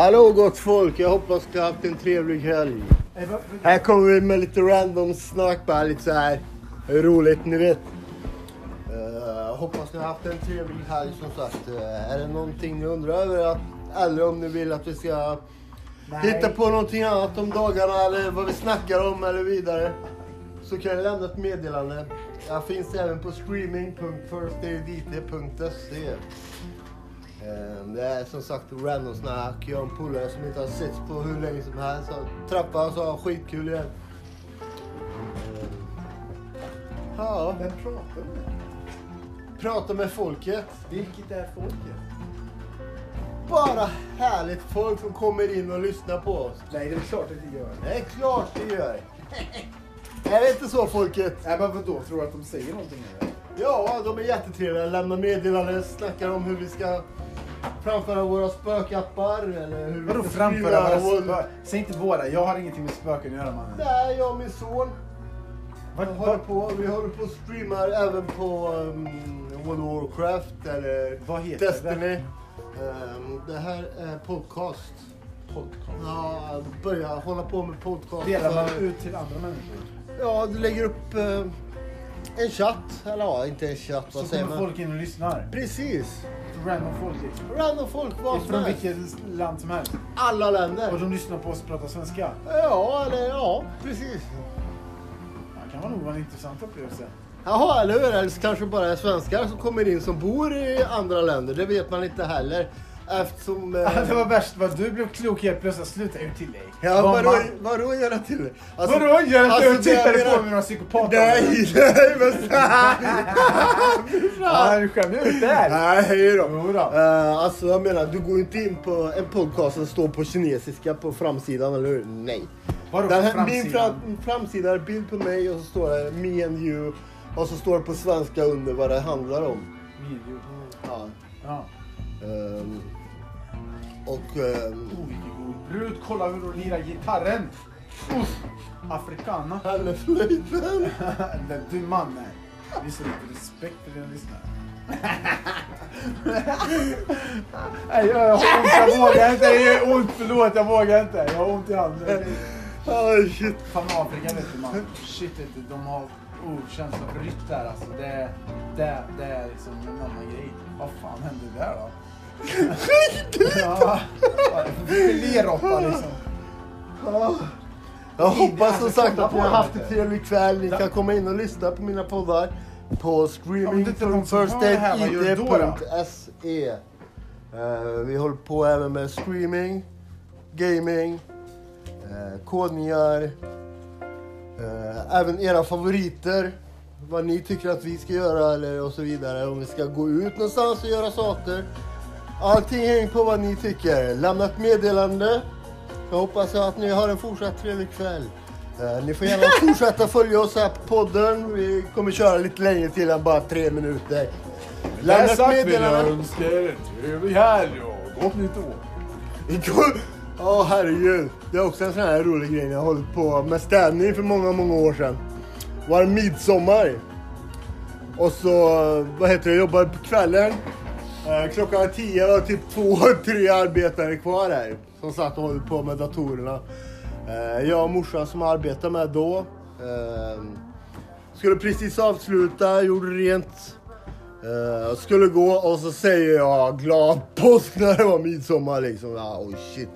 Hallå gott folk, jag hoppas ni har haft en trevlig helg. Här kommer vi med lite random snack, bara lite så här roligt, ni vet. Uh, hoppas ni har haft en trevlig helg som sagt. Eh, är det någonting ni undrar över? Eller om ni vill att vi ska Nej. hitta på någonting annat om dagarna eller vad vi snackar om eller vidare. Så kan ni lämna ett meddelande. Jag finns även på streaming.firstaidit.se Det är som sagt random snack. Jag har en polare som inte har setts på hur länge som helst. Så träffade och ha skitkul igen. Eh, Ja, Vem pratar du med? prata med folket. Vilket är folket? Bara härligt folk som kommer in och lyssnar på oss. Nej, det är klart att det gör. Det är klart det gör. Är det inte så folket? Nej, men vadå? Tror du att de säger någonting eller? Ja, de är jättetrevliga. Lämnar meddelanden, snackar om hur vi ska framföra våra spökappar. Eller hur Vadå framföra våra vår- spö... Säg inte våra. Jag har ingenting med spöken att göra mannen. Nej, jag och min son. Vart, Jag håller på, vi håller på och streamar även på um, World of Warcraft eller Vad heter Destiny. Um, det här är podcast. podcast. Ja, börja hålla på med podcast. Delar man ut till andra människor? Ja, du lägger upp eh, en chatt. Eller ja, inte en chatt. Så Vad säger kommer man? folk in och lyssnar? Precis. Random folk liksom. Random folk, vad som Från helst. vilket land som helst. Alla Och länder. de lyssnar på oss prata svenska. Ja, eller ja, precis. Det kan nog vara en intressant upplevelse. Jaha, eller hur? Eller så kanske bara är svenskar som kommer in som bor i andra länder. Det vet man inte heller. Eftersom... eh, Det var värst vad du blev klok helt plötsligt. Sluta ut till dig. Ja, Vad vadå, vadå göra till det? Alltså- Vadå gör att alltså, du tittade det på mig några psykopater? Nej, nej men... Ja, du skämmer ut där. nej, hej då. Jo då. Eh, alltså jag menar, du går inte in på en podcast som står på kinesiska på framsidan, eller hur? Nej. Vadå Den här, min framsidan? fram, framsida är bild på mig och så står det me and you. Och så står det på svenska under vad det handlar om. Video. Ja. Ja. ehm, och... ehm, Oh, vilken god brud. Kolla hur hon lirar gitarren. Uff. Afrikana. med flöjten. Men du mannen. Visa lite respekt för dina lyssnare. Nej, jag har ont. Jag vågar inte. Det gör ont. Förlåt, jag vågar inte. Jag har ont i handen. Oh, shit. Fan Afrika vet du man. Shit vet du. De har oh, känsla för rytt där alltså. Det, det, det är liksom en annan grej. Vad fan hände där då? Ja, för lerråtta liksom? Ja. Jag hoppas som Alltså, sagt att ni har haft en trevlig kväll. Ni kan komma in och lyssna på mina poddar på Ja, streaming.id.se. Eh, Vi håller på även med streaming, gaming, uh, kodningar, eh, även era favoriter. Vad ni tycker att vi ska göra eller och så vidare. Om vi ska gå ut någonstans och göra saker. Allting hänger på vad ni tycker. Lämna ett meddelande. Jag hoppas att ni har en fortsatt trevlig kväll. Eh, ni får gärna fortsätta följa oss här på podden. Vi kommer köra lite längre till än bara tre minuter. Lämna ett meddelande. önskar er en trevlig helg och gott nytt år. Ja herregud. Det är också en sån här rolig grej jag hållit på med städning för många, många år sedan. Var det midsommar. Och så, vad heter det, jobbade på kvällen. Eh, klockan tio var typ två, tre arbetare kvar där. Som satt och höll på med datorerna. Eh, jag och morsan som arbetade med då. Eh, skulle precis avsluta, gjorde rent. Skulle gå och så säger jag glad påsk när det var midsommar liksom. Oh shit.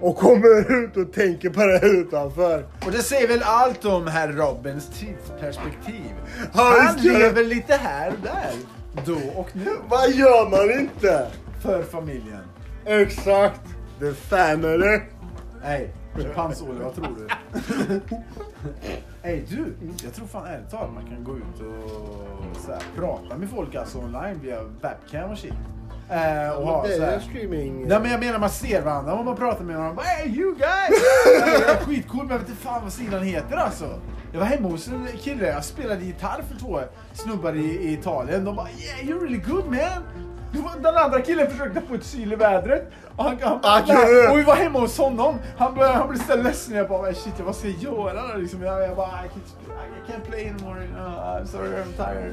Och kommer ut och tänker på det här utanför. Och det säger väl allt om herr Robins tidsperspektiv. Han lever lite här och där. Då och nu. Vad gör man inte? För familjen. Exakt. The family. Nej, champagne vad tror du? Ey du, jag tror fan ärligt talat man kan gå ut och så här, prata med folk alltså online via webcam och shit. Eh, och ha det är streaming. Nej men jag menar man ser varandra och man pratar med varandra. Hey you guys! Skitcool men jag vet inte fan vad sidan heter alltså. Jag var hemma hos en kille, jag spelade gitarr för två snubbar i, i Italien. De bara yeah you're really good man. Den andra killen försökte få ett syl i vädret. Och, han, han, Ah, och vi var hemma hos honom. Han, började, han blev så ledsen. Jag bara shit vad ska jag göra? Liksom, jag, jag bara I can't, I can't play anymore. Know, I'm sorry I'm tired.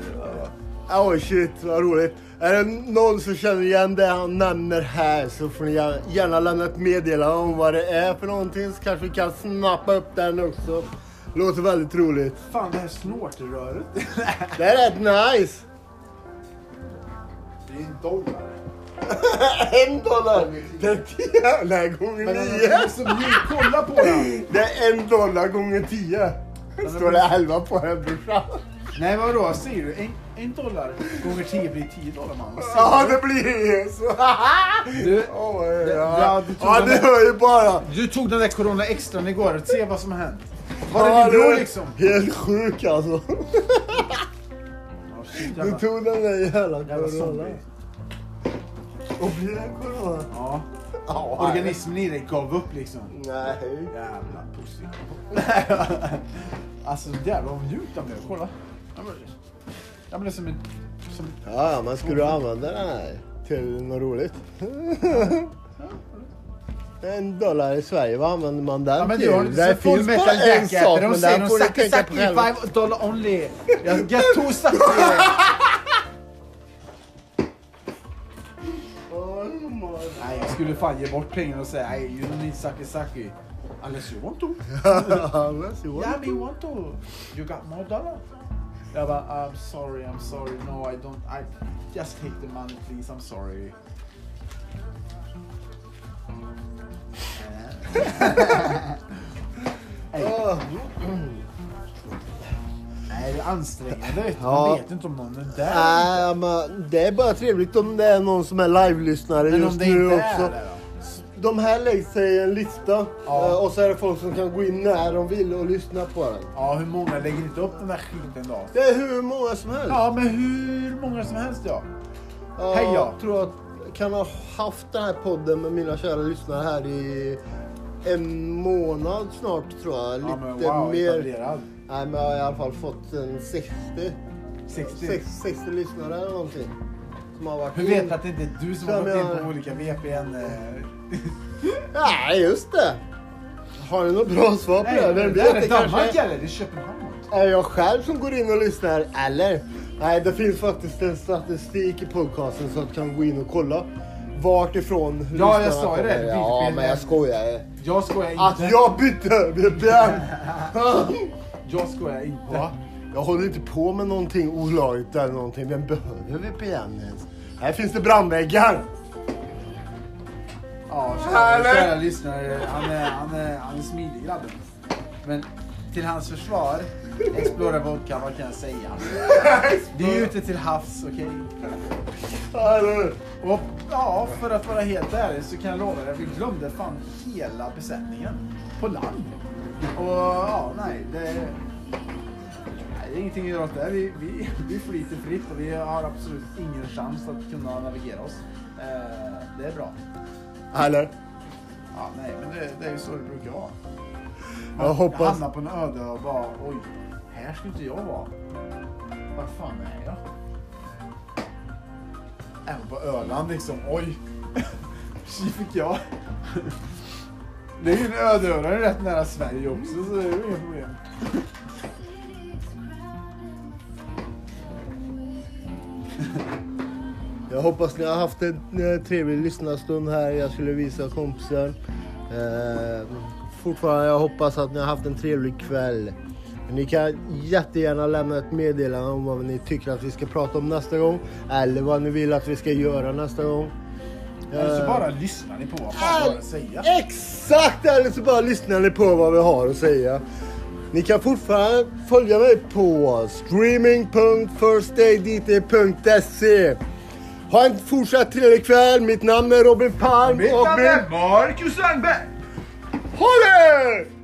Oj shit vad roligt. Är det någon som känner igen det han nämner här så får ni gär- gärna lämna ett meddelande om vad det är för någonting så kanske vi kan snappa upp den också. Låter väldigt roligt. Fan det här snortröret. Det är rätt nice. det är en dollar. En dollar. Det är tio. Nej, gånger Men den nio. är så mjuk. Kolla på den. Det är en dollar gånger tio. Står det elva på den brorsan. Nej vadå, säger du? En, en dollar gånger 10 blir 10 dollar man. Ja, det blir. Så. Du, Åh, ja, ja, du tog ja, det hör ju bara. du tog den där corona extra igår, se vad som har hänt. Var Ja, det din bror liksom? Helt sjuk alltså. Ja, shit, Du tog den där jävla jävla corona. zombie. Och blir det corona? Ja. Ja, Organismen i dig gav upp liksom. Nej. Jävla pussy. alltså jävlar vad mjukt den blev, kolla. Ja, men- Ja men det är som en... Som, Ja, men ska du använda den här till något roligt? En dollar i Sverige, vad använder man den ja men till? Det full finns bara en sak, De men säger den de får du tänka på själv. five dollar only. Jag get two saki. Nej jag skulle fan ge bort pengarna och säga nej you don't need saki saki. Unless you want to. Unless you want Yeah, me want to. You got more dollar? Jag bara, I'm sorry, I'm sorry. No, I don't. I just take the money please. I'm sorry. Nej, det är ansträngande. Ja. Man vet inte om någon är där. Nej, men det är bara trevligt om det är någon som är live-lyssnare just nu också. är det? De här läggs sig i en lista Ja. eh, och så är det folk som kan gå in när de vill och lyssna på den. Ja, hur många lägger inte upp den där skiten då? Det är hur många som helst. Ja, men hur många som helst ja. Ja, Hej, ja. Jag tror att jag kan ha haft den här podden med mina kära lyssnare här i en månad snart tror jag. Lite Ja, men wow, mer. etablerad. Nej, men jag har i alla fall fått en 60. 60. 60, 60 lyssnare eller någonting. Som har varit Hur vet du att det inte är du som har gått in på olika VPN? eh? Nej, just det. Har ni något bra svar på det? Vem det vet? är Det kanske eller? Det är Köpenhamn. är jag själv som går in och lyssnar. Eller? Nej, det finns faktiskt en statistik i podcasten så att du kan gå in och kolla vart ifrån Ja, jag sa ju det. Ja, men jag skojar. Jag skojar inte. Att jag bytte VPN! Jag skojar inte. Va? Jag håller inte på med någonting olagligt eller någonting. Vem behöver VPN ens? Här finns det brandväggar! Ja, kära, kära lyssnare. Han är, han, är, han är smidig grabben. Men till hans försvar, Explora Vodka, vad kan jag säga? Det är ute till havs, okej? Eller? Och ja, för att vara helt ärlig så kan jag lova dig, vi glömde fan hela besättningen på land. Och ja, nej, det... Nej, det är ingenting att göra åt det. Vi, vi, vi flyter fritt och vi har absolut ingen chans att kunna navigera oss. Eh, det är bra. Eller? Ja, nej, men det, det är ju så det brukar vara. Jag hoppas- hamnar på en öde och bara, oj, här skulle inte jag vara. Var fan är jag? Även på Öland liksom, oj. Tji fick jag. Det är ju en ödeöra rätt nära Sverige också, så det är ju inga problem. Jag hoppas ni har haft en eh, trevlig lyssnarstund här. Jag skulle visa kompisen. Eh, fortfarande jag hoppas att ni har haft en trevlig kväll. Ni kan jättegärna lämna ett meddelande om vad ni tycker att vi ska prata om nästa gång. Eller vad ni vill att vi ska göra nästa gång. Eller så bara lyssnar ni på vad fan jag har att säga. Exakt! Eller så bara lyssnar ni på vad vi har att säga. Ni kan fortfarande följa mig på streaming.firstaydt.se Ha en fortsatt trevlig kväll. Mitt namn är Robin Palm. Mitt namn är Marcus Sandberg! Ha det!